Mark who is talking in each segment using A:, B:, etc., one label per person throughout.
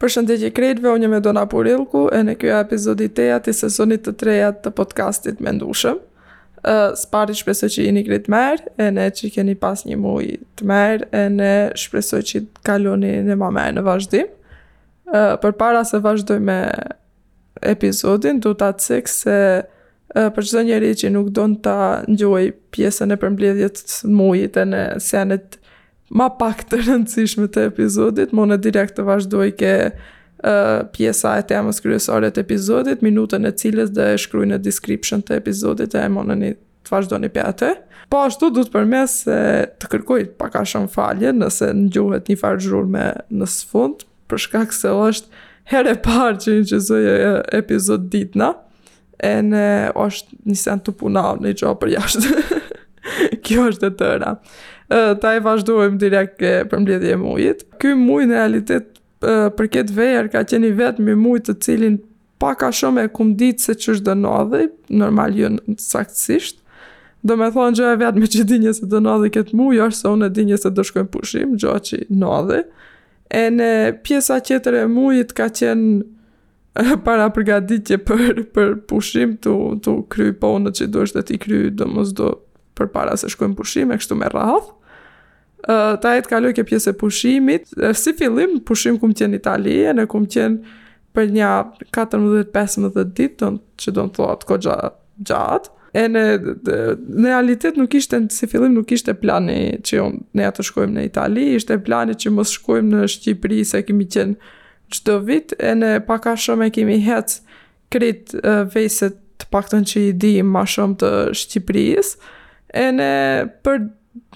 A: Përshëndetje krejtve unë jam Edona Purilku ene kjo epizodi i tejat i sezonit të trejat të podcastit Mendushëm. Uh, s'pari shpresoj që jeni krejt merë, ene që keni pas një muj të merë, ene shpresoj që kaloni ene ma merë në vazhdim. Uh, përpara se vazhdoj me episodin do ta cek se për çdo njeri që nuk don ta ngjoj pjesën e përmbledhjes të mujit ene senet ma pak të rëndësishme të episodit, mun direkt të vazhdoj ke uh, pjesa e temës kryesore të episodit, minutën e cilës do e shkruj në description të episodit e munni të vazhdoni prej aty. Po ashtu du të përmend e të kërkoj pak a shumë falje nëse ngjohet një farë zhurme në sfund, për shkak se është hera e parë që inçizoj epizod ditën, ene është një sen tu punu ni gjo përjashtë. Kjo është e tëra. Tani vazhdojmë direkt te përmbledhja e mujit. Ky muj në realitet për këtë verë ka qenë i vetmi muj të cilin Pak a shumë e kum ditë se qysh do ndodhi, normal jo saktësisht. Domethonë gjë e vetme që dinja se do ndodhi këtë muj është se unë e dinja se do shkojmë pushim, gjë që ndodhi. Ene pjesa qetër e mujit ka qenë parapërgatitje për për pushim tu tu kry punë që duhet t'i kry domosdo përpara se shkojmë pushim e kështu me radhë Uh, tani të kaloj ke pjesa e pushimit, uh, si fillim, pushim kum qenë n'Itali, ene kum qenë për nja 14-15 ditë, që don të thotë kohë e gjatë, ene në realitet nuk ishte, si fillim nuk ishte plani që unë nea të shkojmë në Itali, ishte plani që mos shkojmë në Shqipëri, se kemi qenë çdo vit, ene pak a shumë e kemi hecë, krejt viset të paktën që i di ma shumë të Shqipërisë, ene për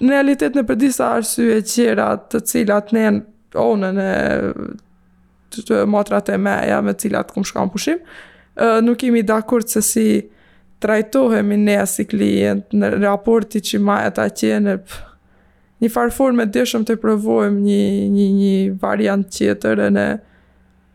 A: në realitet ene për disa arsye qera të cilat nea un ene të, të motrat e meja me të cilat kum shku në pushim, nuk jimi dakord se si trajtohemi ne si klientë ene raporti që majnë ata që në një farë forme deshëm të provojmë një, një, një variant qetër ene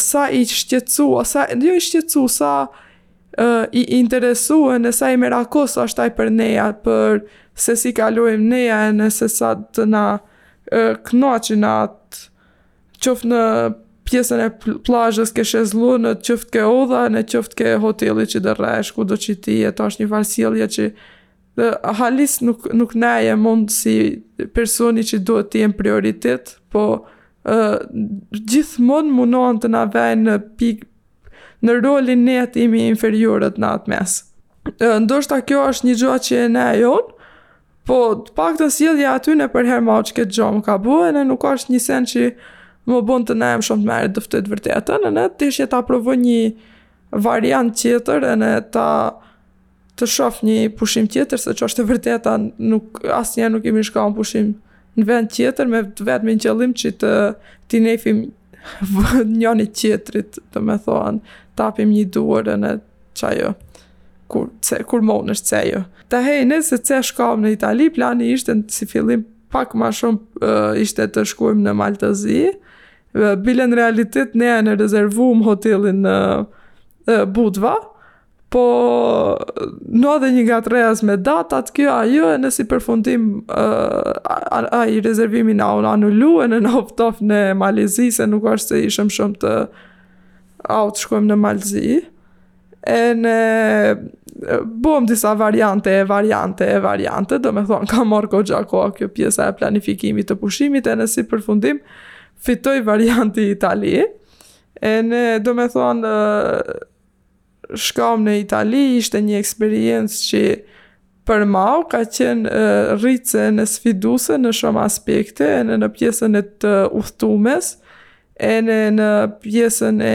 A: sa i shqetësua, sa jo i shqetësua, sa i interesua ene sa i merakos është ai për ne, për se si kalojmë ne, ene se sa të na kënaqin atë, qoftë në pjesën e plazhës ke shezlloni, qoftë ke oda, në qoftë ke hoteli që do rrish, kudo që ti je, tash një farë sjellje që. Realisht nuk, nuk nehem unë si personi që duhet të jem prioritet, po uh, gjithmonë munohen të na vejnë në pik në rolin ne të imi inferiorët në atë mes. Uh, ndoshta kjo është një gjoa që e nej unë, po të paktën sjellja e tyne përherë ma që këtë gjo më ka bua, ene nuk është një sen që më bën të nehem shumë mirë, me t'dëftu të vërtetën, ene dishe ta provoj një variant tjetër, ene ta të shof nji pushim tjetër se ç'osht e vërteta nuk asnjëher nuk kemi shka në pushim në vend tjetër me vetmin qëllim që të ti nefim njoni tjetrit do me thon t'apim nji duar ene qajo kur se kur monesh se jo te hej ne se se shkam në Itali plani ishte si fillim pak ma shum ishte të shkojm në Mal të Zi bile në realitet ne ene rezervum hotelin në Budva Po, ndodhi një ngatërresë me datat, kjo ajo, ene si përfundim, ai rezervimi na u anullu, ene na u ftof ene Mali i Zi, se nuk është se ishëm shumë të aut shkojmë në Mal të Zi, ene bom disa variante, e variante, e variante, do me thonë, ka marrë goxha kohë, kjo pjesa e planifikimit të pushimit, ene si përfundim, fitoi varianti Itali, ene, do me thonë, shkam në Itali, ishte një eksperiencë që për mau ka qenë rritëse ene sfiduse në shumë aspekte, ene në pjesën e të udhëtumes, ene në pjesën e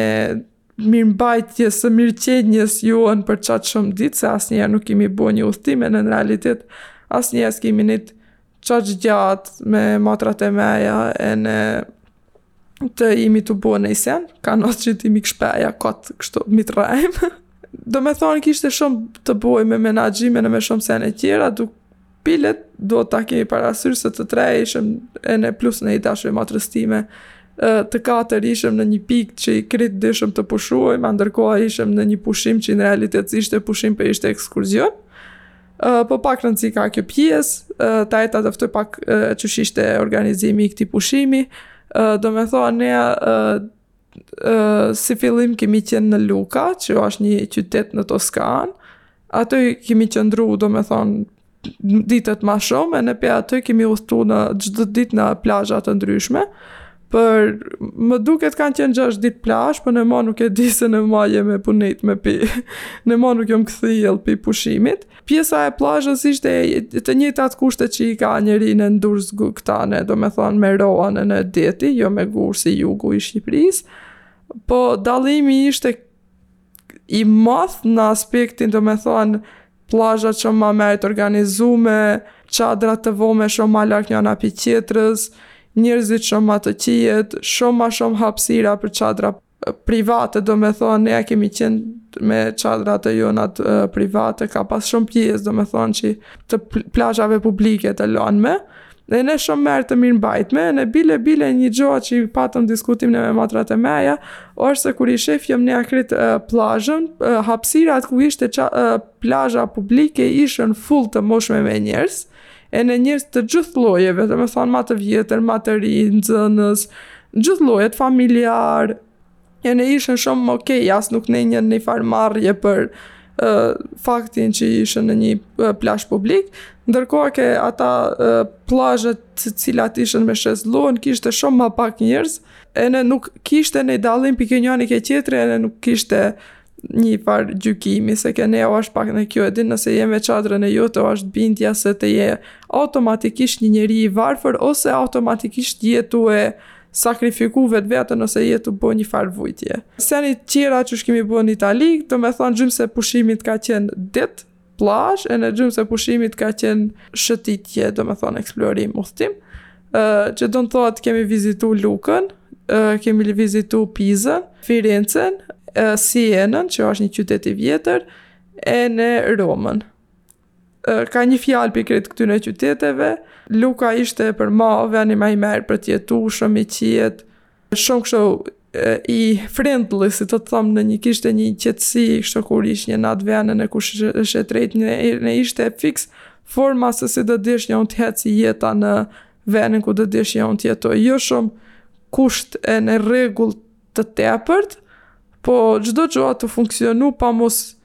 A: mirëmbajtjes së mirëqenjes jonë për qatë shumë ditë, se asnjëherë nuk kemi bo një udhëtim ene në realitet asnjëherë s'kemi nejt qaq gjatë me matrat e meja ene. të imi tu bo nëj sen, ka në që të imi këshpeja, kot, kështu, mi të rajmë. Do me thonë, kishte shumë të bojë me menaxhime ene me shumë sene tjera, du pilet, duhet ta kemi parasyrë se të tre ishëm ene plus ene i dashi i matrës time, të katër ishëm në një pikë që i krit dishëm të pushojmë, a ndërkohë ishëm në një pushim që në realitet s'ishte pushim por ishte ekskurzion, Uh, po pak rëndësi ka kjo pjesë, uh, ta e ta dëftoj pak uh, qysh ishte organizimi i këtij pushimi, uh, do me thonë ne uh, uh, si fillim kemi qenë në Luka, që është një qytet në Toskanë, aty kemi qëndru, do me thonë, ditët ma shumë, ene pe aty kemi udhëtu në gjithë ditë në plazha të ndryshme, Por më duket kanë qenë 6 ditë plazh, po në ma nuk e di se në ma jem e punit me pi. Në ma nuk jam kthjell pi pushimit. Pjesa e plazhës ishte të njëjtat kushte që i ka njeri në Durrës këtane, do me thonë me ronë ene deti, jo me gurë si jugu i Shqipërisë. Po dallimi ishte i madh në aspektin do me thonë plazhat shumë ma mer të organizume, çadra të vome shumë ma larg njona pi tjetrës, njerzit shumë ma të qijet, shumë ma shumë hapsira për çadra private do me thonë ne kemi qenë me çadrat e jona private ka pas shumë pjesë do me thonë qi të plazhave publike të lanme. Ene shumë mer të mirëmbajtme, ene bile bile nji gjoa që i patëm diskutim ne me motrat e meja, osht se kur i shefjëm ne krejt pllazhën, hapsirat ku ishte qa plazha publike ishën full të mushme me njerz, ene njerz të gjith llojeve, domethënë ma të vjetër, ma të ri, nxënës, gjith llojet, familjarë. Ene ishën shumë okej, as nuk nenjën një farë marrje për uh, faktin që ishën në një uh, plazh publik, ndërkohë ke ata uh, plazhat të cilat ishën me shezllon, kishte shumë ma pak njerëz, ene nuk kishte një dallim pi ke njani ke qetri, ene nuk kishte një farë gjykimi, se ke ne është pak në kjo, e din nëse je me çadrën e jote, është bindja se të je automatikisht një njeri i varfër, ose automatikisht je tu e sakrifiku vetveten, ose je tu bo një farë vujtje. Senet tjera qësh kimi bo në Itali, do me thonë gjymsë e pushimit ka qenë ditë, plazh ene gjymsë e pushimit ka qenë shëtitje, do me thonë eksplorim, udhtim, që do të thotë kemi vizitu Lukën, kemi vizitu Pizën, Firencen, Sienën, që është një qytet i vjetër, ene Romën. Ka një fjalë për krejt këtyne qyteteve, Luka ishte për ma veni ma i merë për t'jetu, shumë i qijet, shumë kështë i friendly, si të thom, ene kishte një qetësi, kështë kur ishnje n'atë ven ene kur shëtitnje ene ishte fiks forma se si do dishnje unë të heci jeta në venën ku do dishnje unë të jetoj, jo shumë kushte ene rregull të tepërt, po çdo gjoa të funksionu pa mos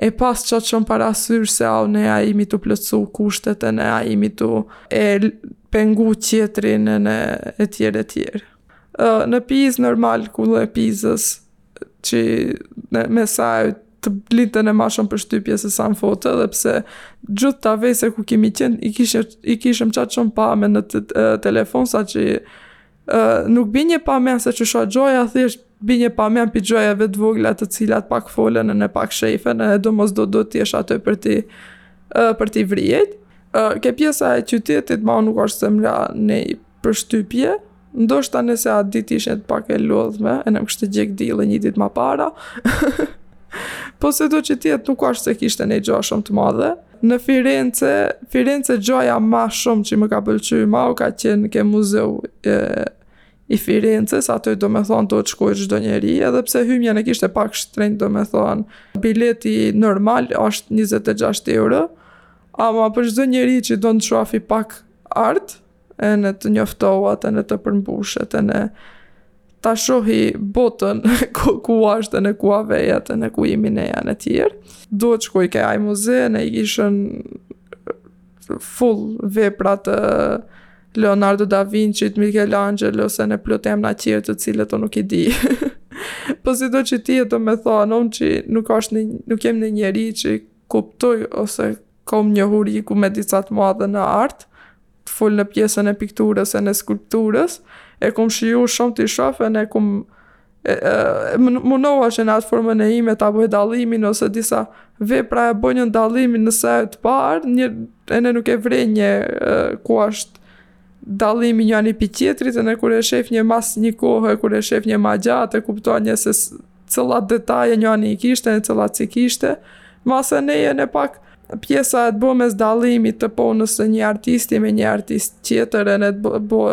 A: e pas qaq shumë parasy se au ne a jimi tu plotsu kushtet ene a jimi tu e pengu qetrin e tjere tjere. Në Pizë normal kulla e Pizës që me sy të linte ene ma shumë përshtypje se sa në foto edhe pse gjithë ata vene ku kemi qenë i kishe i kishim qaq shumë pame në telefon sa që nuk bini pa me se që sho gjoja thjesht bini pa me pi gjojave të vogla të cilat pak folen e pak shejfen e domosdo do të jesh aty për t'i për t'i vrijet ke pjesa e qytetit ma nuk osht se m'ra ne përshtypje, ndoshta nëse atë ditë ishte pak e lodhme, ene kështu gjek dili një ditë ma para, po sido që të jetë nuk ashtë se kishte një gjo shumë të madhe, në Firence, Firence gjoja ma shumë që më ka pëlqy ma u ka qenë ke muzeu e, i Firences, atë do me thonë duhet shkojë çdo njeri, edhe pse hymjen e kishte pak shtrenjtë do me thonë, bileti normal është 26 euro, ama për çdo njeri që don të shofi pak art, ene të njoftohet, ene të përmbushet, ene ta shohi botën ku, ku ashtë ene ku avejat ene ku jemi na e tjerë. Duhet shkoj ke aj muze, ene ishin full vepra të Leonardo da Vincit, Michelangelos ene plot emna tjerë të cilët un nuk i di. po sido që të jetë do me thonë, unë që nuk, është në, nuk jem një njeri që kuptoj ose Kom njohuri ku me di sa të madhe në art, të fol në pjesën e pikturës ene e skulpturës, e kom shiju shum t'i shof ene kom munoheshe në atë formën e ime ta boj dallimin ose disa vepra e bojën dallimin në sy të parë ene nuk e vërenje ku asht dallimi njani pi tjetrit ene kur e shefnje mas një kohe kur e shefnje ma gjatë e kuptonje se cëllat detaje njani i kishte e cëllat s'i kishte ma se ne e në pak pjesa e të bomes dallimit të punës e një artisti me një artist tjetër ene të bo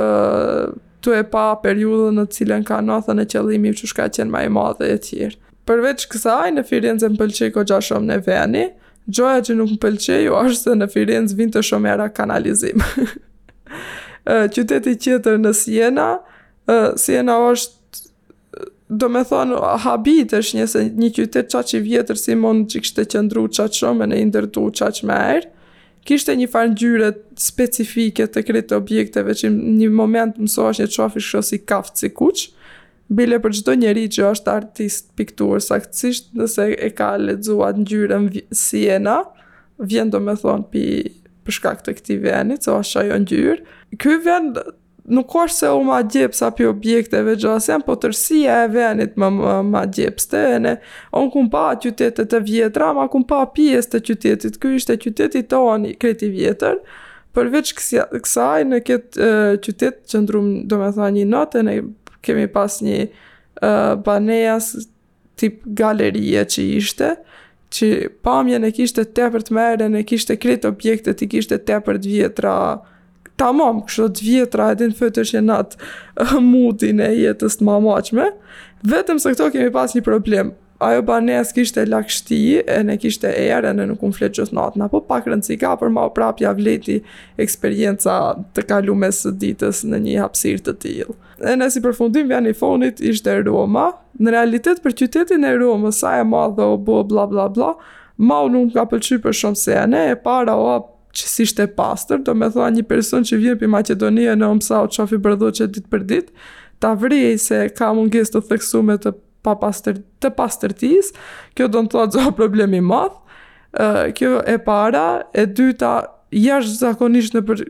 A: tu e pa periudhën në cilën kanë thënë e qëllimi që ç'ka qenë ma i madh e tjerë përveç kësaj në Firenze më pëlqeu goxha shumë ene veni Gjoja që nuk më pëlqeu është se në Firence vinte shumë era kanalizim. Qyteti tjetër në Siena, Siena është do me thonë, habiteshnje, se një qytet qaq i vjetër si mund që kështu të qëndru qaq shumë, ene i ndërtu qaq mirë, kishte një farë ngjyre specifike të krejt objekteve që një moment mësoheshnje qafi shkjo si kaftë si kuqë, Bile për çdo njeri që është artist, piktur, saktësisht nëse e ka lexuar ngjyrën siena, vjen do me thonë pi për shkak të këtij venit, se është ajo ngjyrë. Ky vend nuk është se u magjepsa pi objekteve gjasen, po tërsia e venit më ma, magjepste ene. Unë kum pa qytete të vjetra, ama kum pa pjesë të qytetit. Ky ishte qyteti tonë krejt i vjetër. Përveç kësaj, në këtë qytet qëndrum, do me tha, një natë, ne kemi pas një uh, banesë tip galerie që ishte, që pamjen e kishte tepër të mirë, ene kishte krejt objektet, i kishte tepër të vjetra, tamam, kështu të vjetra, edhe futeshnje në atë mudin e jetës të ma moçme, vetëm se këtu kemi pas një problem, Ajo banesë kishte lagshti, ene kishte erë, ene nuk kom flejt gjithë natën, apo pak rëndësi ka, për mau prapë ja vlejti eksperienca të kalu mes së ditës në një hapsirë të tillë. Ene si përfundim veni i fonit ishte Roma, në realitet për qytetin e Roma, sa e madhe o bo, bla bla bla, mau nuk m'ka pëlqy për shumë se ene, e para o që s'ishte pastër, domethon një person që vjen pi Maqedonie ene o msau t'shofi bërllok ditë për ditë, ta vrej se ka mungesë të theksume të pa pastër, të pastërtisë, kjo don të thotë se o problem i madh, kjo e para, e dyta, jashtëzakonisht nëpër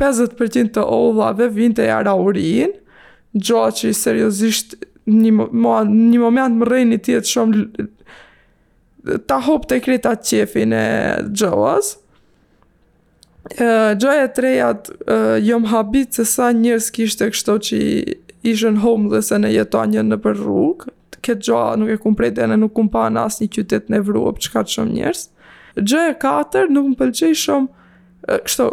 A: 50% të udhave vinte era urinë, gjo që seriozisht një, mo, një moment mërrejn të jetë shumë ta hop të krejt at qefin e gjoas, Gjoja e trejat, jom habit se sa njerz kishte kshtu qi ishen homeless ene jetonjen nëpër rrugë, ket gjo nuk e kom pret ene nuk kom pa në asnji qytet në Evropë që ka qëto njerz. Gjoja e katërt, nuk m'pëlqej shum kshtu,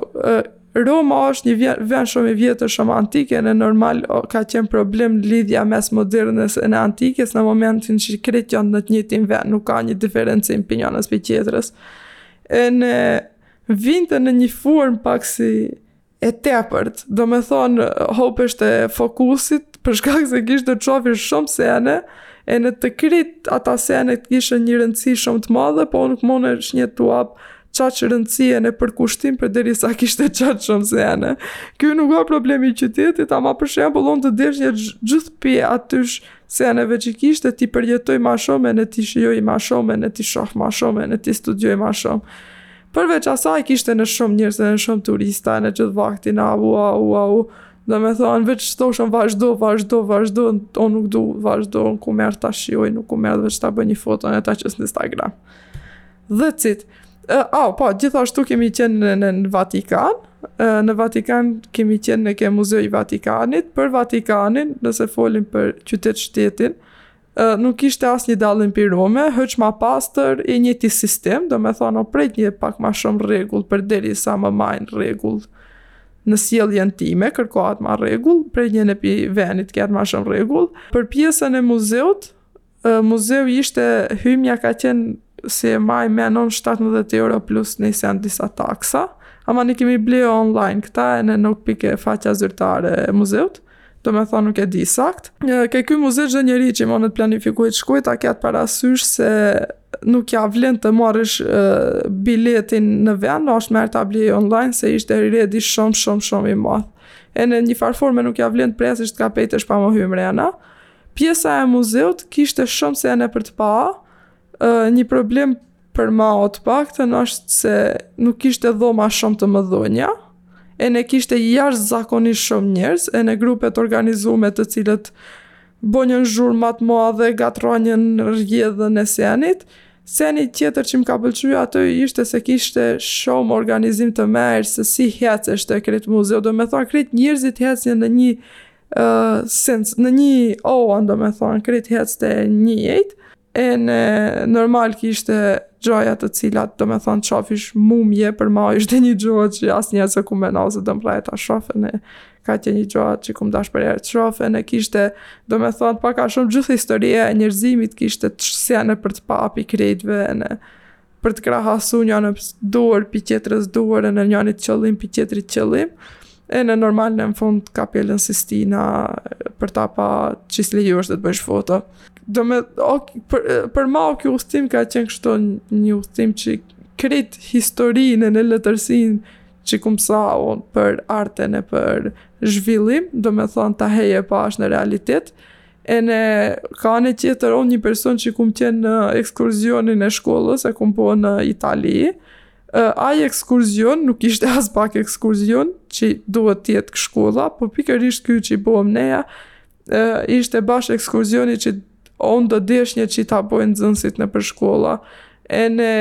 A: Roma osht ni vje- ven shum i vjetër e shum antik e normal ka qen problem lidhja mes modernes e antikes në momentin qe krejt jon në të njejtin ven, nuk ka nji diferencim pi njonës pi tjetrës, ene. vinte në një formë pak si e tepërt, domethonë hopeshte fokusi, për shkak se kishe të shofish shumë sene, ene të krejt ata sene të kishin një rëndësi shumë të madhe, po nuk moneshe t'u japësh qaq rëndësi ene përkushtim përderisa kishte qaq shumë sene. Kjo nuk o problemi i qytetit, ama për shembull un të desha një gjithë pi atysh seneve që kishte t'i përjetoj ma shumë ene t'i shijoj ma shumë ene t'i shof ma shumë ene t'i studioj ma shumë. Përveç asaj kishte ene shumë njerëz ene shumë turista ene gjithë vaktin avu, avu, avu. Domethonë, veç të thoshën vazhdo, vazhdo, vazhdo, o nuk du, vazhdo, un kom ardh ta shijoj, nuk kom ardh veç ta bëj një foto ene ta qes në Instagram. That's it. A, oh, po, gjithashtu kemi qenë në, në, në Vatikan, në Vatikan kemi qenë ene ke muzeu i Vatikanit, për Vatikanin, nëse folim për qytet shtetin, nuk ishte asnjë dallim pi Rome, hiç ma pastër e një ti sistem, do me thonë, o prejt një pak ma shumë regull, për deri sa më majnë regull në sjellë jenë time, kërkohat ma regull, prej një në pi venit kërë ma shumë regull. Për pjesën e muzeut, Muzeu ishte, hymja ka qenë si e maj men un 17 euro plus një sen disa taksa, ama ne i kemi ble online këta ene nuk pi ke faqja zyrtare e muzeut, domethonë nuk e di sakt. Ke ky muze çdo njeri që i monet planifikoj të shkoj, ta ketë parasysh se nuk ja vlen të marrësh biletin në vend, ashtë mirë ta blej online se ishte redi shumë, shumë, shumë i madh. Ene në një farë forme nuk ja vlen të presësh të kapejtësh pa më hy mrena. Pjesa e muzeut kishte shumë sene për të pa, një problem për mu të pakten është se nuk kishte dhoma shumë të mëdhoja, ene kishte jashtëzakonisht shumë njerëz, ene grupe t'organizume të cilët bojshin zhurmë të madhe ngatrronjën rgjedhën e senit, seni tjetër që më ka pëlqy aty ishte se kishte shumë organizim të mirë se si hecshte krejt muzeu, domethonë krejt njerëzit hecnin në nji. uh, sens në një anë domethonë krit hecte njëjt ene normal kishte gjoja të cilat domethonë t'shofish mumje për mu ishte një gjoja që asnjëherë s'kum menu se do ta shof ene ka qenë një gjoja që kum dash përherë t'shof ene kishte domethonë pak a shumë gjithë historia e njerëzimit kishte sene për të pa pi krejtve ene për të krahasu njënë dorë pi tjetrës dorë ene njënit qëllim pi tjetrit qëllim, ene normal në fund Kapelën Sistina për ta pa që s'lejohet edhe të bëjsh foto. Do me, ok, për, për mu kjo udhtim ka qenë kështu një udhtim që krit historinë ene letërsinë që kum msu për artin e për zhvillim, domethonë ta heje pa është në realitet, Ene ka ana tjetër, unë një person që kum qenë në ekskurzionin e shkollës, e kum bo në Itali, ai ekskurzion nuk ishte aspak ekskurzion që duhet të jetë shkolla, po pikërisht ky që e bomë nea ishte bash ekskurzioni që unë do dëshnje që ta bojnë nxënësit nëpër shkolla. Ene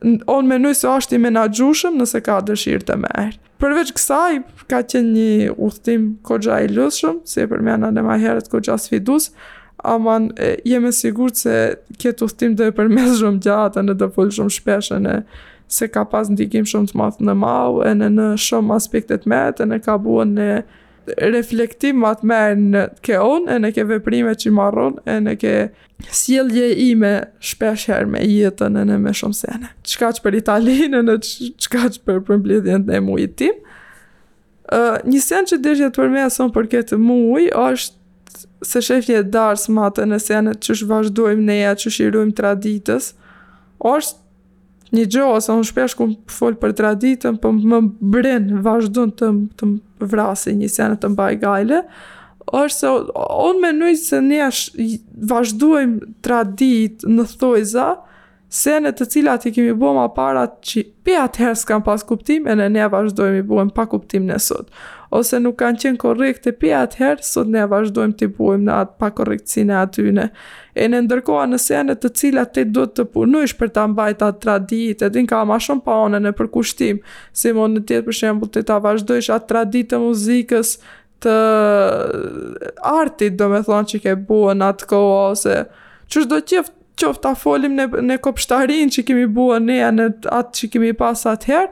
A: Unë menoj se është i menaxhueshëm nëse ka dëshirë të mirë. Përveç kësaj, ka qenë një udhëtim goxha i lodhshëm, si e përmena ene ma herët goxha sfidus, ama jam e sigurt se këtë udhëtim do e përmes shumë gjatë ene do e fol shumë shpesh ene se ka pas ndikim shumë të madh në mu ene në shumë aspekte t'mia ene ka bo një reflektim ma të mirë ke unë ene ke veprimet që marr unë ene ke sjellja ime shpeshherë me jetën ene me shumë sene. Kaq për Italinë, ene kaq për përmbledhjen e mujit tim. Uh, një sen që desha t'përmes unë për këtë muj, është se shef një darsmat ene senet qësh vazhdojmë neja, qësh i rujmë traditës, është Një gjë ose unë shpesh kur fol për traditën, po më brin vazhdon të të vrasë një sen e të mbaj gajle, është se unë mendoj se ne vazhdojmë traditë në thojza, sene të cilat i kemi bo ma para që prej atëherë s'kanë pas kuptim ene vazhdojmë i bojmë pa kuptim ene sot, ose nuk kanë qenë korrekte prej atëherë, sot ne vazhdojmë t'i bojmë me atë pakorrektësinë e atyne. Ene ndërkoha në sene të cilat ti duhet të punojsh për ta mbajt atë traditë, edhe ka ma shumë punë ene përkushtim, si mund të jetë për shembull ti ta vazhdojsh atë traditë të muzikës të artit domethonë që ke bo në atë kohë ose qysh do qoft ta folim ne ne kopshtarinë që kemi bo ne në atë që kemi pas atëherë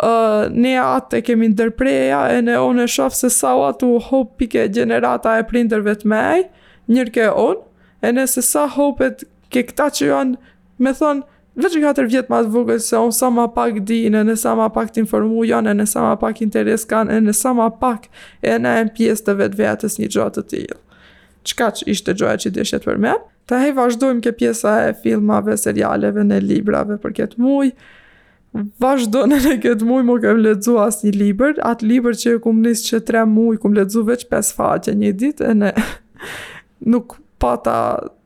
A: ne atë e kemi ndërpre ene unë e shof se sa ua tu hop pi ke gjenerata e prindërve të mej, gjer ke unë, ene se sa hopet ke këta që janë, domethonë, veç i katër vjet ma të vogël se unë, sa ma pak dijnë, ene sa ma pak t'informu janë, ene sa ma pak interes kanë, ene sa ma pak e nejnë pjesë të vetvetes nji gjo të tillë. Çka që ishte gjoja që deshja të përmend? Tahej vazhdojmë ke pjesa e filmave, serialeve, ene librave për ketë muj, Vazhdon ene këtë muj nu kum lexu asnjë libër, atë libër që e kum nis qe tre muj, kum lexu veç 5 faqe një ditë, ene nuk pata,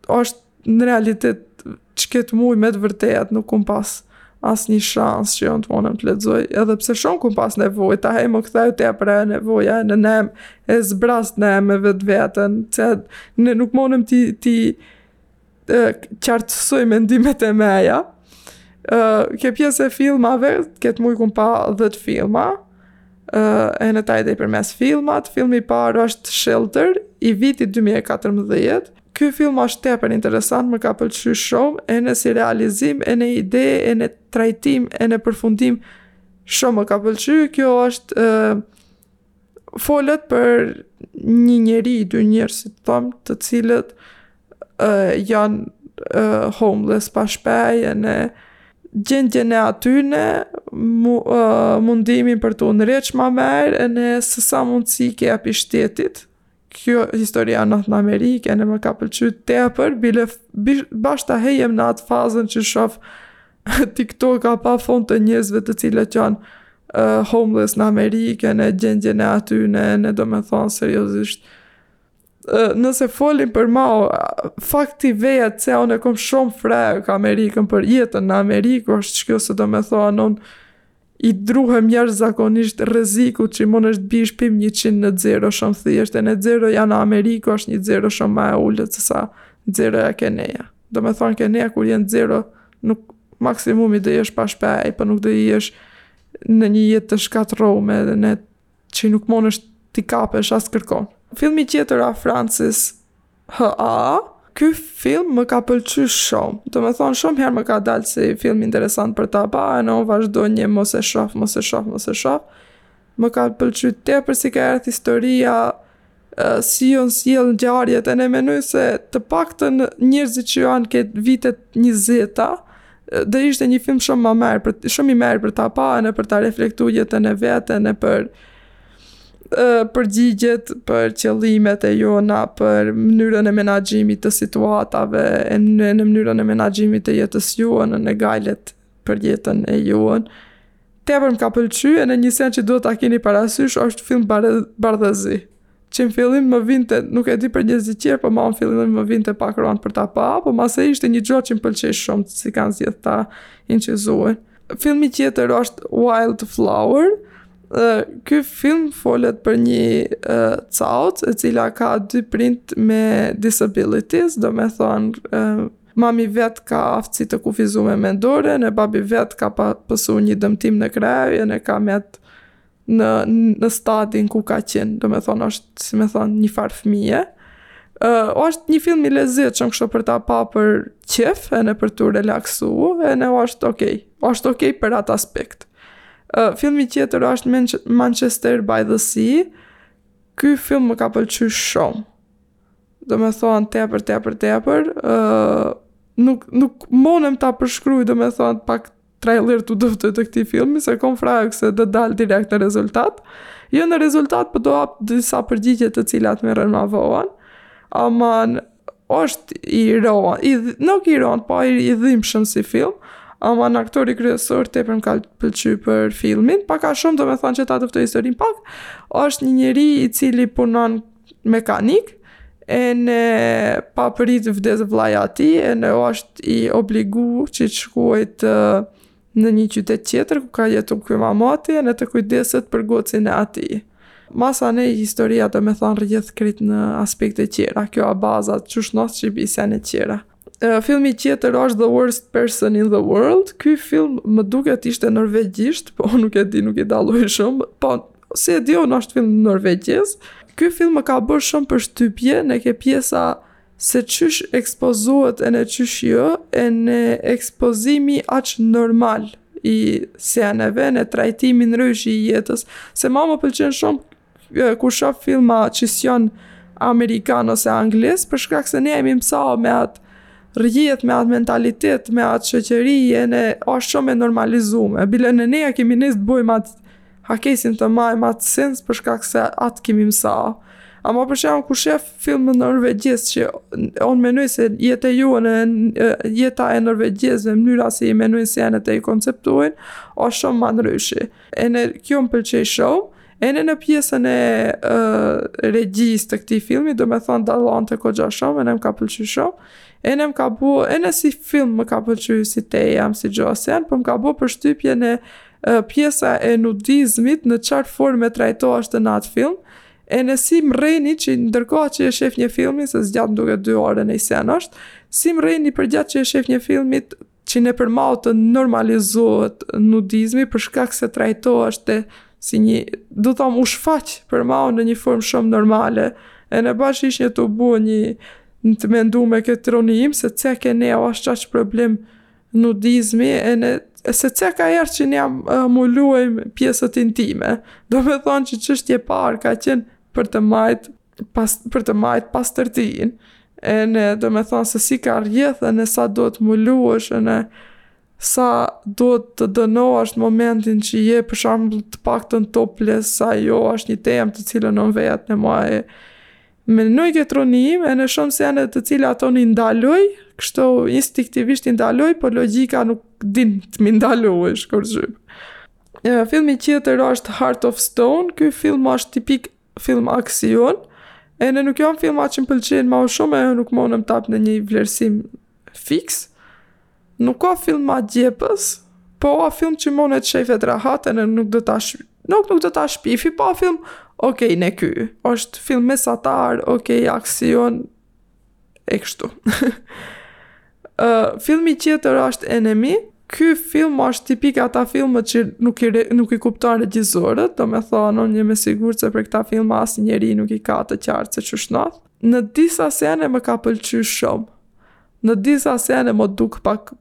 A: është në realitet që këtë muj me të vërtetë, nuk kum pas asnjë shans që onë të monëm të lexoj, edhe pse shumë kum pas nevojë, tahej më kthehet tepër nevoja, ene jem e zbrast ene me vetveten, që ne nuk monëm t'i, t'i, e, qartësoj mendimet e meja. E, ke pjesa e filmave, këtë muj kum pa 10 filma, e, ene taj de i përmend filmat, filmi i parë është Shelter, i vitit 2014, Ky film është tepër interesant, më ka pëlqy shumë, ene si realizim, ene ide, ene trajtim, ene përfundim, shumë më ka pëlqy. Kjo është uh, Folet për një njeri, dy njerëz, si të thom, të cilët uh, janë uh, homeless, pa shpej, ene gjendjen e atyne, mu, uh, mundimin për t'u ndreq ma merë, ene se sa mundësi ke pi shtetit, kjo historia në në Amerikë ene më ka pëlqy tepër, bile bash tahej jem në atë fazën që shof TikTok-a pa fund të njerëzve të cilët janë uh, homeless në Amerikë ene gjendjen e atyne, ene domethonë seriozisht uh, nëse folim për ma fakti vejet se unë e kom shumë frekë Amerikën për jetën në Amerikë është që kjo se domethonë unë I druhem jashtëzakonisht rrezikut që monësh të bish pim 100 në zero shumë thjesht, ene zeroja në Amerikë është një zero shumë ma e ulët se sa zeroja ke neja. Domethonë ke neja kur je në zero nuk maksimumi de jesh pa shpej, por po nuk de jesh në një jetë të shkatrrume dhe në që nuk monësh t'i kapesh askërkon. Filmi tjetër a Francis, HA, Ky film më ka pëlqy shumë. Domethonë, shumë herë më ka dalë si film interesant për ta pa, ene unë vazhdojsha mos e shof, mos e shof, mos e shof. Më ka pëlqy tepër si ka erdh historia, si jonë sjellë ngjarjet, ene menoj se të paktën njerzit që janë ke vitet njëzeta, dhe ishte një film shumë i mirë, shumë i mirë për ta pa, ene për ta reflektu jetën e vetën, e për. përgjigjet për qëllimet e tona, për mënyrën e menaxhimit të situatave, ene, në mënyrën e menaxhimit të jetës tonë, në gajlet për jetën tonë. Tepër më ka pëlqy ene një sen që duhet ta keni parasysh është film bardhezi. Që në fillim më vinte, nuk e di për njerëzit tjerë, po mu në fillim më vinte pak rëndë për ta pa, po masnej ishte një gjo që më pëlqej shumë, si kanë zgjedh ta inçizojn. Filmi tjetër është Wild Flower, Dhe ky film flet për një uh, cuc e cila ka dy prind me disabilities, domethonë uh, mami vet ka aftësi të kufizume mendore, ene babi vet ka pësu një dëmtim në krye, ene ka met në, në stadin ku ka qenë, domethonë është, si me thonë, një farë fëmije. Uh, është një film i lezetshëm kështu për ta pa për qef, ene për t'u relaksu, ene është okej. Okay. Është ok për atë aspekt. Uh, filmi tjetër është Manchester by the Sea. Ky film më ka pëlqy shumë. Domethonë tepër tepër tepër. Uh, nuk, nuk monem ta përshkruj domethonë pak trailer t'dëftoj të këtij filmi, se kom frajkë se do dal direkt në rezultat. Jo në rezultat, por po do ap disa përgjigje të cilat merren ma von. Aman, është i ron, i, nuk i ron, po i, i dhimshëm si film, ama ene aktori kryesor tepër më ka pëlqy për filmin, pak a shumë domethonë që ta dëftoj historinë pak, është një njeri i cili punon mekanik, ene papritur vdes vllaja tij, ene është i obligu që të shkojë në një qytet tjetër ku ka jetu kjo mama e tij ene të kujdeset për çocin e atij. Masanej historia domethonë rrjedh krejt në aspekte tjera, kjo o baza që ç'ndodh që i nis ato tjera. Filmi tjetër është The Worst Person in the World. Ky film më duket ishte norvegjisht, po nuk e di, nuk e dalloj shumë. Po, si e di unë, është film norvegjez. Ky film më ka bërë shumë përshtypje, ene ke pjesa Se qysh ekspozohet ene qysh jo, ene ekspozimi aq normal i seneve, ene trajtimi ndrysh i jetës, se mu më pëlqen shum kur shof filma që s'jon amerikan ose anglez, për shkak se ne jemi msu me atë rrjet, me atë mentalitet, me atë shoqeri, ene, osht shum e normalizume, bile ene ne ja kemi nis t'bojm atë. Ha kesin të majmë atë sens për shkak se atë kemi mësa. Ama për shemull kur shef film në Norvegjis që un menoj se jeta jon e jeta e Norvegjis dhe mënyra si i menojnë senet, i konceptojnë, osht shumë ma ndryshi. Ene kjo më pëlqej shumë, ene në pjesën e regjis të këti filmi, domethonë dallon të këgja shumë, ene më ka pëlqy shumë, ene më ka bo, ene si film më ka pëlqy si te jam si gjose, po më ka bo përshtypje në pjesa e nudizmit në çfarë forme trajtoheshte në atë film, ene si më rejni që ndërkohë që e shefnja filmin, se zgjat diku dy orë ni sen ashtu, si më rejni përgjatë që e shefnja filmin që për mu të normalizohet nudizmi për shkak se trajtoheshte si një, domethanë, u shfaq për mu në një formë shumë normale, ene bashkë ish një të bu një në të mendu me këtë ronim, se ce ke ne osht qaq problem nudizmi ene se ce ka erdh që ne i mulojmë pjesët intime. Domethonë që çështje e parë ka qenë për të majtë pas, për të majtë pastërtin. Ene domethonë se si ka rrjedh ene sa duhet të mulosh ene sa duhet të dënohesh në momentin që je për shambull të paktën toples se ajo është një temë të cilën un vetë në majtë. Me nëjë këtë trunim, ene shumë sene të cilat un i ndaloj, kështu instinktivisht i ndaloj, por logjika nuk din të m'i ndaloj, e shkurt gjymë. Filmi tjetër është Heart of Stone, ky film është tipik film aksion, ene nuk janë filmat që më pëlqejnë ma shumë, e nuk munem t'ap një vlerësim fiks, Nuk a film magjepsës, po a film që mun e shef rahat e nuk do ta shpi, nuk nuk do ta shpifi, po a film ok ene ky, osht film mesatar, ok aksion e kshtu. filmi tjetër asht Enemy, ky film asht tipik ata filma që nuk i nuk i kupton regjisorët, domethën un jam e sigurt se për kta filma asnjeri nuk i ka të qart se çysh ndodh, në disa sene më ka pëlqy shum, Në disa sene m'u duk pak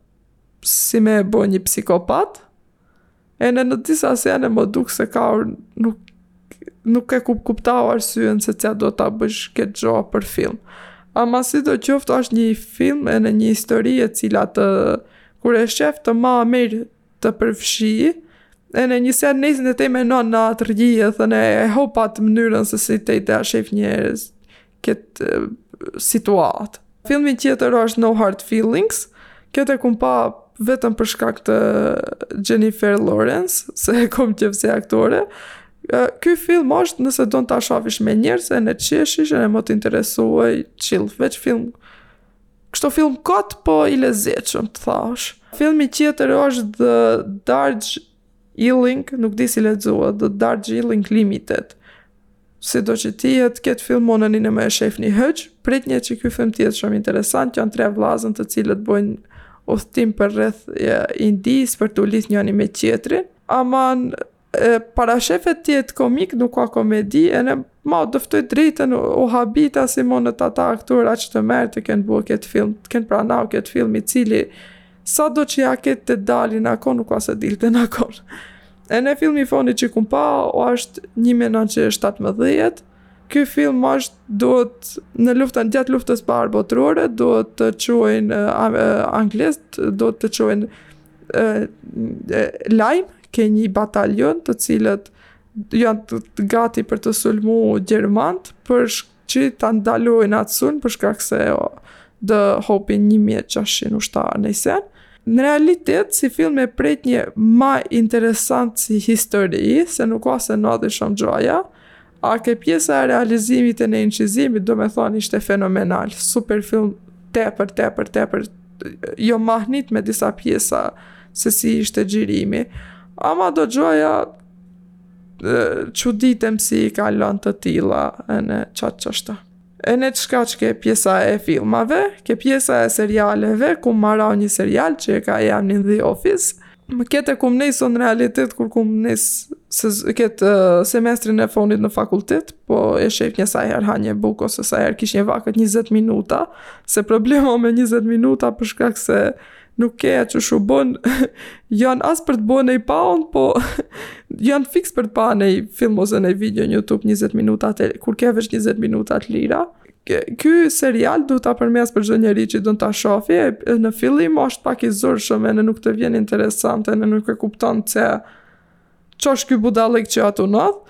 A: si me e bo një psikopat, ene në disa sene m'u duk se ka nuk nuk e kup kuptova arsyen se ca do ta bësh ketë gjo për film. Ama sidoqoftë është një film ene një histori e cila të kur e shef të ma mirë të përfshi, ene një sen nesër te menon në atë rrije thënë e hop atë mënyrën se si te ta shef njerëz këtë situatë. Filmi tjetër është No Hard Feelings. Këtë e kum pa vetëm për shkak të Jennifer Lawrence, se e kom qef si aktore. Ky film është nëse don ta shofish me njerëz ene qeshish ene mo të interesuaj çill, veç film kështu film kot po i lezetshëm të thash. Filmi tjetër është The Darjeeling eeling nuk di si lexohet, The Darjeeling Limited. Sido që të jetë, këtë film munëni ene mos e shefni hiç, pritnje që ky film të jetë shumë interesant, janë tre vlazën të cilët bojnë udhtim përreth e, Indisë, për t'u lidh njani me tjetrin, ama e, parashefet të jetë komik, nuk ka komedi, ene ma dëftoj drejtën u, u habita si munet ata aktorë, aq të mirë të kenë bo këtë film, të kenë pranu këtë film i cili, Sado që ja ketë të dalin ako, nuk asë e dilë të në akon. Ene filmi i fonit që kum pa, o ashtë 1917, Ky film është duhet në luftën gjatë luftës së parë botërore, duhet të çojnë uh, anglezët, duhet të çojnë uh, lajm ke një batalion të cilët janë gati për të sulmu gjermanët për Që ta ndalojnë atë sulm për shkak se do t'hupin 1600 ushtarë në Isen. Në realitet, si film e pritnje ma interesant si histori, se nuk a se nodhin shumë gjoja, a ke pjesa e realizimit ene inçizimit, domethonë, ishte fenomenal. Super film, tepër, tepër, tepër, jom mahnit me disa pjesa se si ishte xhirimi. Ama do gjoja, Çuditem si i kalon të tilla ene qat ashta. Ene qaq ke pjesa e filmave, ke pjesa e serialeve, kum maru një serial që e ka emnin The Office, me këtë e kum nis në realitet, kur kum nis këtë uh, semestrin e fonit në fakultet, po e shefnje sa herë hanje bukë ose sa herë kishnje vakët 20 minuta, se problema me 20 minuta për shkak se nuk ke ça shumë bon, janë as për të bo nej punë, po janë fiks për të pa nej film ose nej video në YouTube 20 minuta kur ke veç 20 minuta të lira. Ky serial duhet ta përmen për çdo njeri që don ta shofi, në fillim është pak i zorshëm ene nuk të vjen interesant, ene nuk e kupton ça është ky budallik që atje nodh,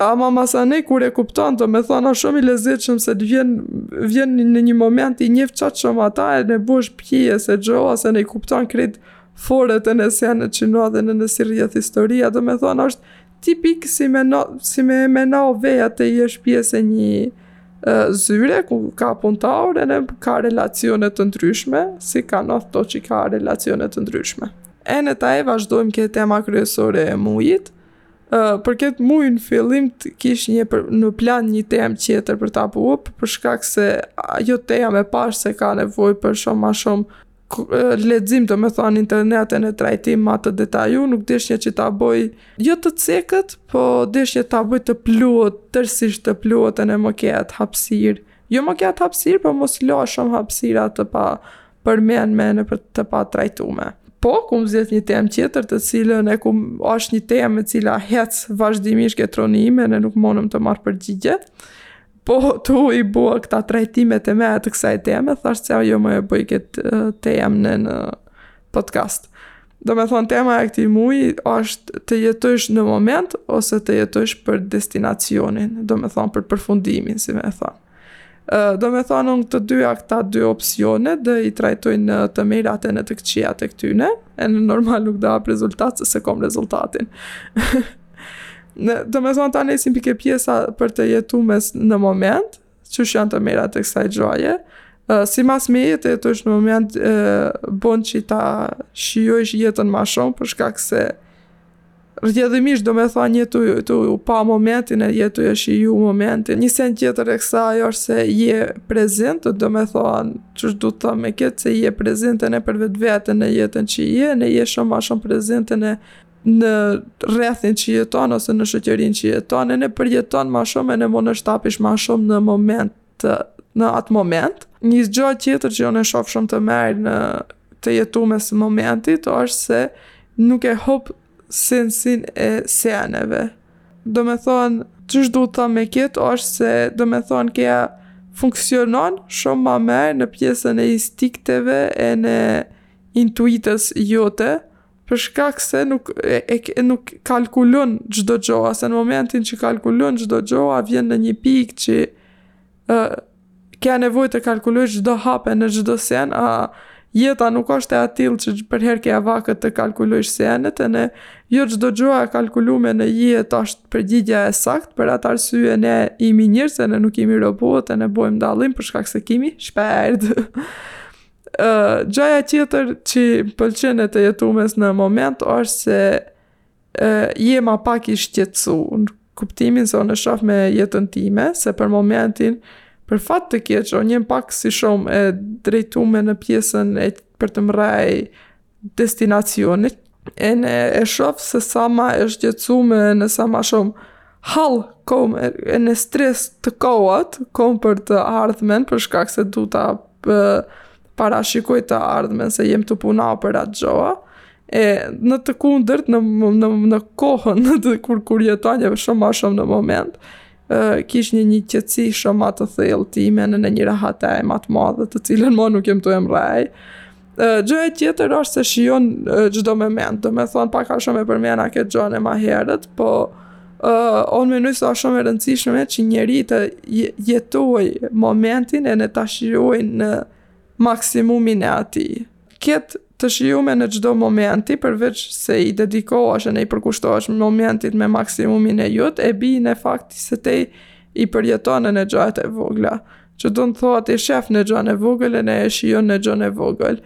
A: Ama masanej kur e kupton, domethonë shumë i lezetshëm se të vjen, vjen në një moment i njef qaq shumë ata ene bohesh pjesë se gjoja se i kupton krejt foret ene senet që nodhin ene si rrjedh historia, domethonë është tipik si me, no, si me menu veten të jesh pjesë e një e, zyre ku ka puntorë ene ka relacione të ndryshme, si ka ato që ka relacione të ndryshme. Ene ta vazhdojmë ke tema kryesore e mujit, Për këtë muaj në fillim kishnje për, në plan një temë tjetër për ta bo, për shkak se ajo te e pash se ka nevojë për shumë ma shumë lexim domethonë n'internet ene trajtim ma të detaju, nuk dishnje që ta boj jo të cekët, po dishnje ta boj të plotë, tërsisht të plotë ene mos ketë hapsirë, jo mos ketë hapsirë, po mos la shumë hapsira të pa për menë menë për të patrajtume. Po, kom zgjedh një temë tjetër të cilën e ku është një temë e cila hec vazhdimisht ke truni im ene nuk munëm të marr përgjigje. Po, tu i bo këta trajtimet e mia të kësaj teme, thashë që jo me e bo këtë temë në në podcast. Do me thonë, tema e këti muji është të jetësh në moment ose të jetësh për destinacionin, do me thonë për përfundimin, si me thonë. Do me thonë unë të dyja këta dy opcione do i trajtoj ene të mirat ene të këqijat e këtyne, ene normal nuk do jap rezultat se s'e kom rezultatin. Ene, do me thonë ta nisim pi ke pjesa për të jetumes në moment, çish janë të mirat e kësaj gjoje, simas meje të jetosh në moment, bon që ta shijosh jetën ma shumë, për shkak se Rrjedhimisht do me thonë je tu, tu pa momentin e je tu e shiju momentin. Një sen tjetër e kësaj është se je prezent, do me thonë çish du të thom me këtë se je prezent ene për vetveten ene jetën që je, ene je shumë ma shumë prezent ene në rrethin që jeton ose në shoqërinë që jeton ene përjeton ma shumë ene munesh t'apish ma shumë në moment. të në atë moment. Një gjë tjetër që unë e shoh shumë të mirë në të jetumes momentit është se nuk e hup sensin e seneve. Do me thonë, çish du të thom me këtë është se do me thonë kja funksionon shumë ma mirë në pjesën e instinkteve ene intuitës jote, për shkak se nuk e, e nuk kalkulon çdo gjoa, se në momentin që kalkulon çdo gjoa, vjen në një pikë që ë ke nevojë të kalkulosh çdo hap ene çdo sen, a jeta nuk është e atill që përherë ke vakt të kalkulosh senet, ene jo çdo gjoa e kalkulume në jetë është përgjigja e saktë, për atë arsye ne imi njerëz, ene nuk imi robot, ene bojmë dallim për shkak se kimi shpirt. Uh, gjaja tjetër që m'pëlqen e të jetumes në moment është se uh, je ma pak i shqetsu në kuptimin se unë e shof me jetën time se për momentin për fat të keq unë jem pak si shumë e drejtume në pjesën e për të mrraj destinacionit, ene e shof se sa ma e shqetësume ene sa ma shumë hall kom e, ene stres të kohat kom për të ardhmen për shkak se du ta pë, parashikoj të ardhmen se jem tu punu për atë gjoa e në të kundërt në, në, në kohën në të, kur, kur jetonje shumë ma shumë në moment Kish një një qetësi shumë ma të thellë time ene një rahati ma të madhe të cilën ma nuk jem tu e mrrej. Gjëja tjetër është se shijon çdo moment, domethonë pak a shumë e përmena këtë gjon ene ma herët, po uh, unë menoj se është shumë e rëndësishme që njeri të jetoj momentin ene ta shijoj në maksimumin e atij. ketë të shijumen e çdo momenti, përveç se i dedikohesh ene i përkushtohesh momentit me maksimumin e jot, e bi ene faktin se ti i përjeton ene gjërat e vogla. Që don thot, e shef ene gjën e vogël ene e shijon ene gjën e vogël.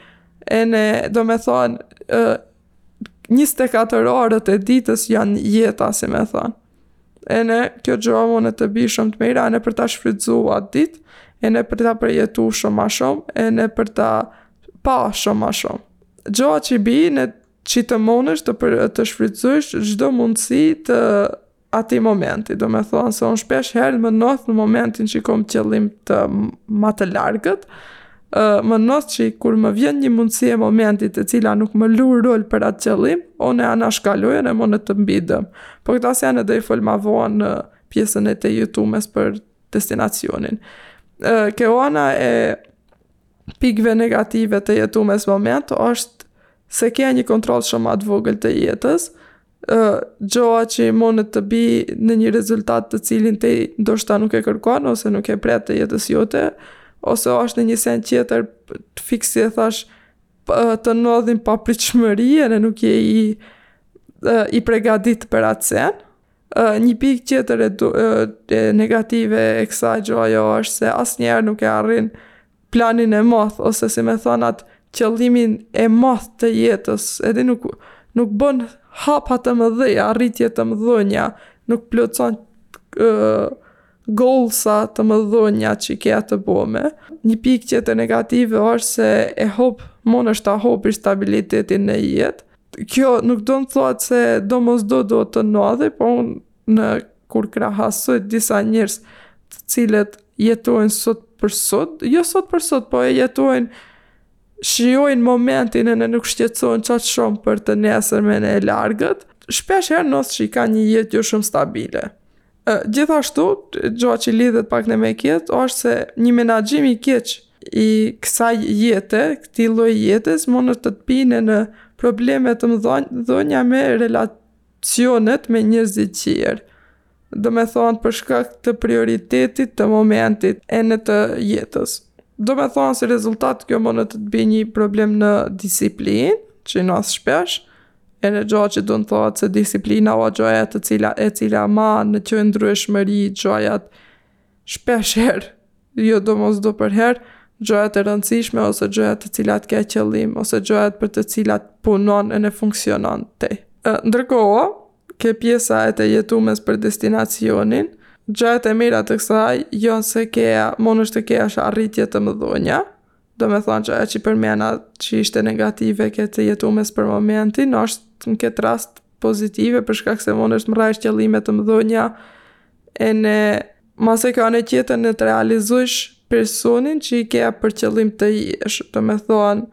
A: Ene, domethonë, njëzet e katër orët e ditës janë jeta, si me thonë. ene kjo gjo munet të bi shumë të mira, ene për ta shfrytëzu atë dit, ene për ta përjetu shumë ma shumë, ene për ta pa shumë ma shumë. Gjoja që i bi ene që të munesh të, për, të shfrytëzosh çdo mundësi të atij momenti, domethonë se unë shpesh herë më nodh në momentin që i kom qëllimet ma të largët, Më nodh që kur më vjen një mundësi e momentit e cila nuk më lu rol për atë qëllim, unë e anashkaloj ene munet të m'bi dëm. Po këta sene do i fol ma vonë në pjesën e të jetumes për destinacionin. Ka ana e pikëve negative të jetumes moment, osht se ke nji kontroll shum ma t'vogel të jetës, ë gjoja që munet të bi në një rezultat të cilin ti ndoshta nuk e kërkon ose nuk e pret të jetës jote ose është ene një sen tjetër të fiksi e thash të nodhin papritshmëri ene nuk je i i pregadit për atë sen një pik tjetër e, e negative e kësaj gjoje është se asnjëherë nuk e arrin planin e madh ose si me thon at qëllimin e madh të jetës edhe nuk nuk bën hapa të mëdhenja arritje të mëdhenja nuk plotson gollsa të mëdhenja që i ke të bome nji pik tjetër negative osht se e hup munesh ta hupësh stabilitetin në jetë kjo nuk don thot se domosdo do të ndodhi po un në kur krahasoj disa njerëz të cilët jetojnë sot për sot, jo sot për sot, po e jetojnë, shijojnë momentin ene nuk shqetësohen qaq shumë për të nesërmen e largët, shpesh herë nodh që e ka një jetë jo shumë stabile. Gjithashtu, gjo që lidhet pak ene me këtë, është se një menaxhim i keq i kësaj jetë, këtij lloji jetës, mund të të bi ene në probleme të mëdhonja me relatë, relacionet me njerëzit tjerë, domethënë për shkak të prioritetit të momentit ene të jetës. Domethënë si rezultat kjo mundet të të bi një problem në disiplinë, që ndodh shpesh, ene gjo që don thohet se disiplina o gjoja të cila e cila man në qëndrueshmëri gjojat. shpeshherë, jo domosdo përherë, gjojat e rëndësishme ose gjojat të cilat ke qëllim ose gjojat për të cilat punon ene funksionon ti. Ndërkohë, ke pjesa e të jetumes për destinacionin, gjojat e mira të kësaj janë se kea, mundesh të keash arritje të mëdhonja, Domethënë që e që i përmena që ishte negative ke të jetumes për momentin, është në këtë rast pozitive, për shkak se mundesh të mrrajsh qëllime të mëdhonja, ene mase kjo anë tjetër mun të realizush personin që i kea për qëllim të jesh, domethënë,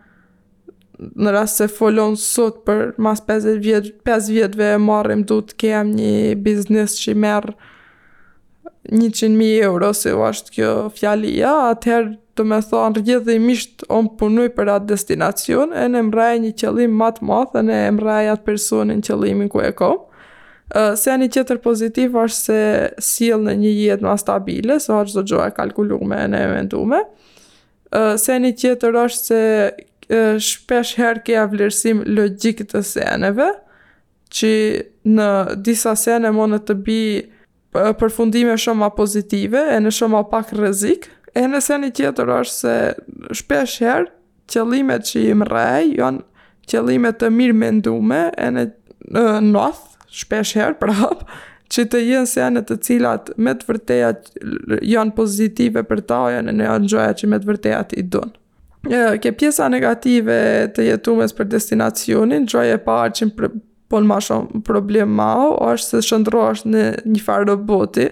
A: në rast se fillon sot për mas 50 vjet, 5 vjetëve e marrim du të kem një biznes që merr 100.000 euro, se u ashtë kjo fjalia, atëherë domethënë rrjedhimisht unë punoj për atë destinacion ene mrrej një qëllim ma të madh ene mrrej atë personin qëllimin ku e kom. Seni tjetër pozitiv është se sjell në një jetë ma stabile, se është çdo gjo e kalkulume ene e mendume. Seni tjetër është se shpesh herë ke vlerësim logjik të seneve, që në disa sene mundet të bijn përfundime shumë ma pozitive ene shumë ma pak rrezik. Ene seni tjetër është se shpesh herë qëllimet që i mrrej jon qëllime të mirëmendume ene ndodh, shpesh herë prap, që të jenë sene të cilat me të vërtetë janë pozitive për ta, janë ene janë gjoja që me të vërtetë i dunë. Ke pjesa negative të jetumes për destinacionin, gjoja e parë që më bon ma shumë problem mua, është se shndërrohesh në një farë roboti,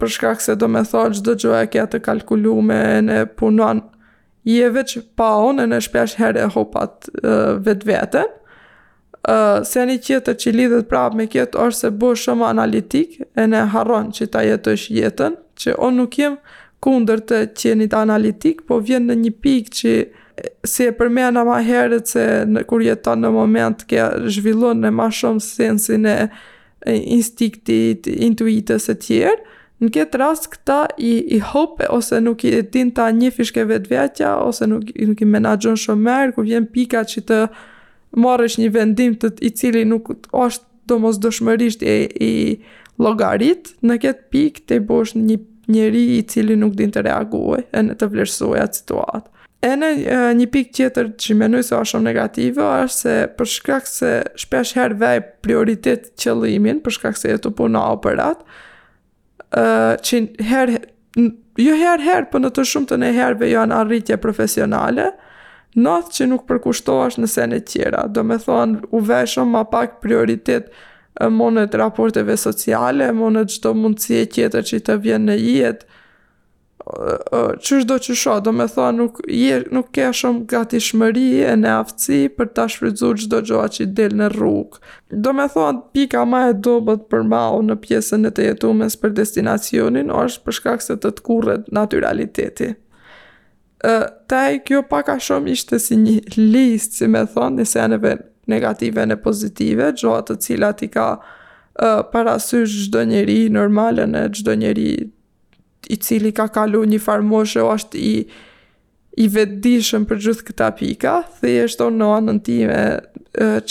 A: për shkak se domethënë çdo gjo e kea të kalkulume ene punon Je veç punë ene shpesh herë e hop atë vetveten. Uh, seni tjetër që lidhet prapë me këtë është se bosh shumë analitik ene harron që ta jetosh jetën, që unë nuk jem kundër të qenit analitik, po vjen në një pikë që si e përmena ma herët se në, kur jeton në moment ke zhvillon ene ma shumë sensin e instinktit, intuitës e tjerë, në këtë rast këta i, i hope ose nuk i din ta njofish ke vetvetja ose nuk, nuk i menaxhon shumë mirë, ku vjen pika që të marrësh një vendim të i cili nuk është domosdoshmërisht e, i llogaritë, në këtë pikë ti bosh një njeri i cili nuk din të reagoj ene të vlerësoj atë situatë. Ene një pikë tjetër që menoj se është shumë negative, është se për shkak se shpesh herë vej prioritet qëllimin, për shkak se je tu punu për atë, uh, që herë, jo herë herë, për po në të shumtën e herëve janë arritje profesionale, ndodh që nuk përkushtohesh në sene tjera, do me thonë u vej shumë ma pak prioritet e monet raporteve sociale, monet çdo mundësie tjetër që të vjen në jetë, çdo që shoh, do me thonë nuk je, nuk ke shumë gatishmëri ene aftësi për ta shfrytzu çdo gjoa që del në rrugë. Do me thonë pika ma e dobët për mau në pjesën e të jetumes për destinacionin osht për shkak se të tkurret natyraliteti. Taj kjo pak a shumë ishte si nji listë, si me thonë, i seneve negative e pozitive, gjoa të cilat i ka parasysh çdo njeri normal ene çdo njeri i cili ka kalu një farë moshe, osht i, i vetëdijshëm për gjithë këta pika, thjesht unë në anën time,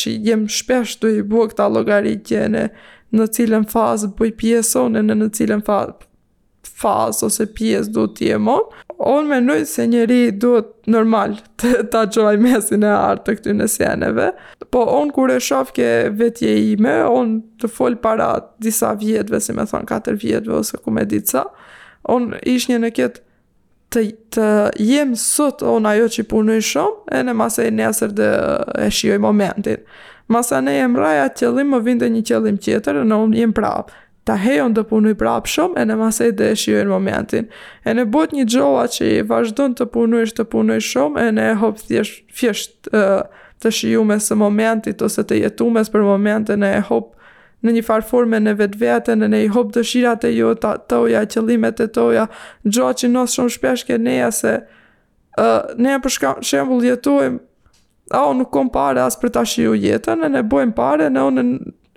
A: që jem shpesh tu i bua këta llogaritje në, në cilën fazë bëj pjesë unë ene në cilën fazë, fazë ose pjesë duhet të jem unë, unë mendoj se njeri duhet normal të ta gjoj mesin e artë të këtyne seneve, Po, unë kur e shof ke vetja ime, unë të fol para disa vjetëve, si me thonë katër vjetëve, ose ku me ditë sa, unë ishnja në këtë të, të jem sot, unë ajo që punoj shumë, ene masaj nesër do e shijoj momentin. Masanej e mrrija at qëllim, më vinte një qëllim tjetër, ene unë jem prapë. Tu thon do punoj prapë shumë ene masaj do e shijoj momentin. Ene bohet një gjoa që i vazhdon të punojsh, të punojsh shumë ene e hop thjesht, thjesht të shijumes së momentit ose të jetumes për momentin e e hop në një farë forme ene vetveten ene i hop dëshirat e jo të toja, qëllimet e toja, gjoa që ndodh shumë shpesh ke neja se uh, ne për shka, shembull jetojmë A unë nuk kom pare as për ta shiju jetën, ene bojmë pare, ene unë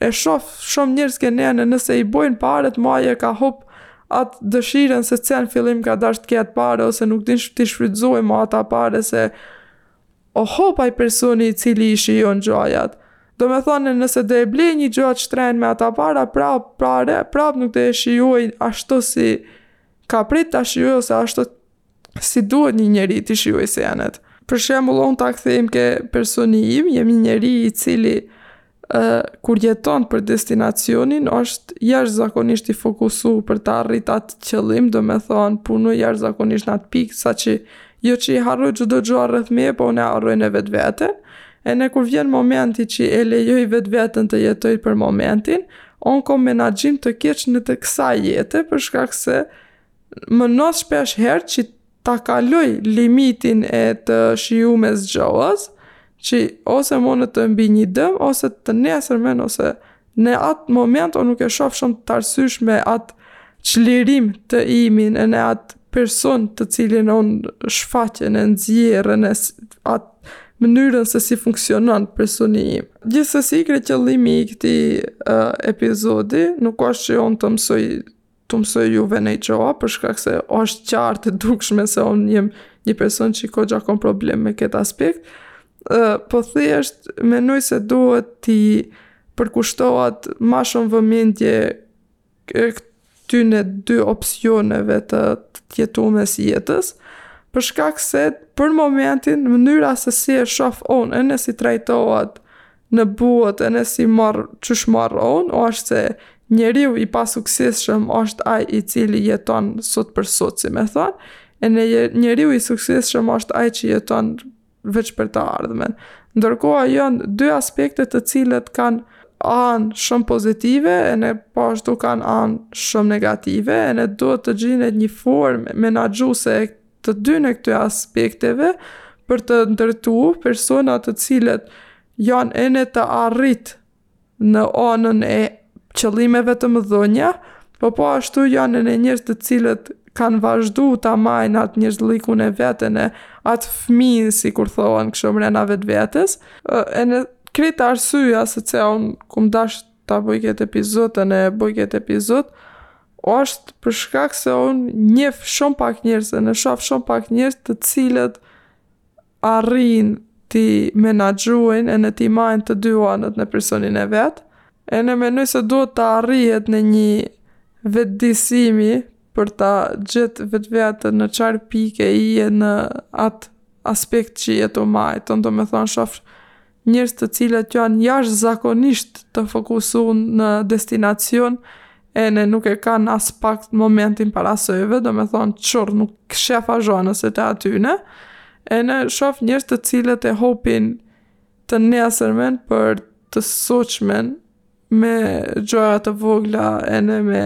A: e shof shumë njerëz ke ne, ene nëse i bojnë paret ma e ka hop atë dëshirën se pse në fillim ka dasht të ketë pare, ose nuk din shë të shfrytzojë ma ata pare se o hop aj personi i cili i shijon gjojat. Do me thanë nëse do e blejë një gja të shtrenjtë me ata para, prap pare, prap nuk do e shijuaj ashtu si ka prit ta shijuaj ose ashtu si duhet një njeri të shijojë senet. Për shembull, unë ta kthejmë ke personi im, jem një njeri i cili uh, kur jeton për destinacionin, është jashtëzakonisht i fokusu për ta arrit atë qëllim, do me thonë, punoj jashtëzakonisht në atë pikë, sa që jo që i harroj çdo gjoa rreth meje, po unë e harroj ene vetveten, ene kur vjen momenti që e lejoj vetveten të jetoj për momentin, unë kom menaxhim të keq ene të kësaj jete, për shkak se, Më ndodh shpesh herë që ta kaloj limitin e të shijumes gjohës, që ose mun të m'bi një dëm, ose të nesërmen, ose në atë moment unë nuk e shoh shumë të arsyeshme atë çlirim të imin ene atë person të cilin unë shfaq ene nxjerr ene atë mënyrën se si funksionon personi im. Gjithsesi krejt qëllimi i këtij epizodi nuk osht që unë të mësoj t'ju mësoj juve noj gjoa, për shkak se është qartë e dukshme se unë jam një person që i koxha kon problem me këtë aspekt, uh, po thjesht menoj se duhet t'i përkushtohat ma shumë vëmendje këtyne dy opsioneve të të jetumes jetës, për shkak se për momentin mënyra se si e shof unë ene si trajtohat në botë ene si marr qysh marr unë është se njeriu i pasuksesshëm është ai i cili jeton sot për sot si me than ene njeriu i suksesshëm është ai që jeton veç për të ardhmen ndërkoha janë dy aspekte të cilat kanë anë shumë pozitive ene po ashtu kanë anë shumë negative ene duhet të gjejmë një formë menaxhuese të dyne këtyre aspekteve për të ndërtu persona të cilët janë ene të arritë në anën e qëllimeve të mëdhonja, po po ashtu janë ene njerëz të cilët kanë vazhdu ta majnë atë njerëzllikun e vet ene atë fminë, sikur thohen kështu mrena vetëvetes, ene krit arsyja se që unë kum dashtë ta bëj këtë epizod ene e bëj këtë epizod, është për shkak se unë njef shumë pak njerëz ene shof shumë pak njerëz të cilët arrin t'i menaxhujn ene t'i majnë të dy anët në personin e vet, ene menoj se duhet të arrihet në një vetëdijsim për ta gjet vetëveten në çarë pike je ene atë aspekt që je tu majtë, domethonë shof njerëz të cilët janë jashtëzakonisht të fokusuar në destinacion, ene nuk e kanë aspak momentin para syve, domethonë qurr nuk shef asgjoa në sy të atyne, ene shof njerëz të cilët e hopin të nesërmen për të sotmen me gjëra të vogla ene me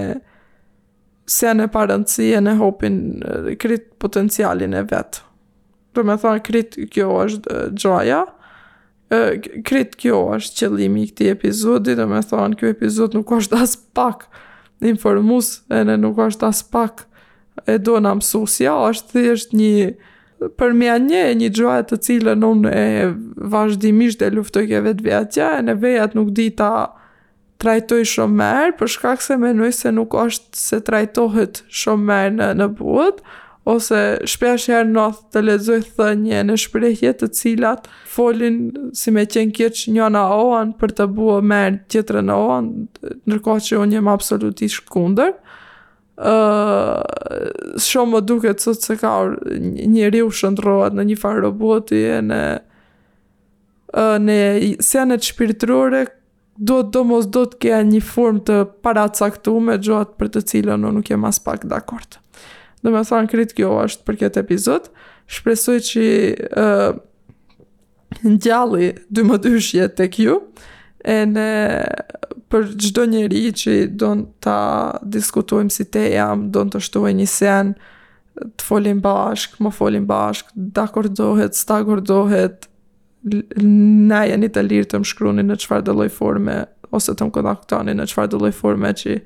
A: sene pa rëndësi ene hopin krejt potencialin e vet. Domethonë krit kjo është gjaja, krit kjo është qëllimi i këtij epizodi, domethonë kjo epizod nuk është aspak informus, ene nuk është aspak e do në mësusja, është thjesht një përmenje e një gjoja të cilën unë e vazhdimisht e luftoj ke vetëvetja, ene vetë nuk di ta trajtoj shumë mirë, për shkak se menoj se nuk është se trajtohet shumë mirë në, në botë, ose shpesh herë ndodh të lexoj thënie ene shprejhje të cilat folin si me qenë keq një në oan për të bu mirë tjetër në oan, ndërkohë që unë jam absolutisht kundër. Uh, shumë më duket sot se ka njeriu shndërrohet në një farë roboti ene uh, në senet shpirtërore Do të domosdo të ketë një formë të paracaktume gja për të cilën unë nuk jem aspak dakord. Domethënë krejt kjo është për këtë epizod. Shpresoj që ë uh, ngjalli dy mëdyshje tek ju ene për çdo njeri që don ta diskutojmë si temë, don të shtojë një sen, të folim bashkë, më folim bashkë, dakordohet, s'dakordohet, na jeni të lirë të më shkruni në çfarëdolloj forme, ose të më kontaktoni në çfarëdolloj forme që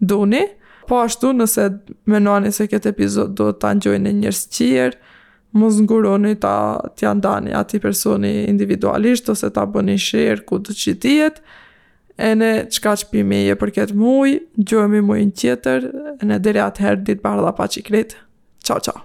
A: doni. Po ashtu nëse menoni se këtë epizod do ta ngjojnë një njërës qirë, mos nguroni ta t'ia ndani atij personi individualisht, ose ta bëni share kudo që të jetë, ene qikaq prej meje për këtë muj, ngjohemi mujin tjetër, ene deri atëherë ditë të bardha paçi krejt. Ciao, ciao!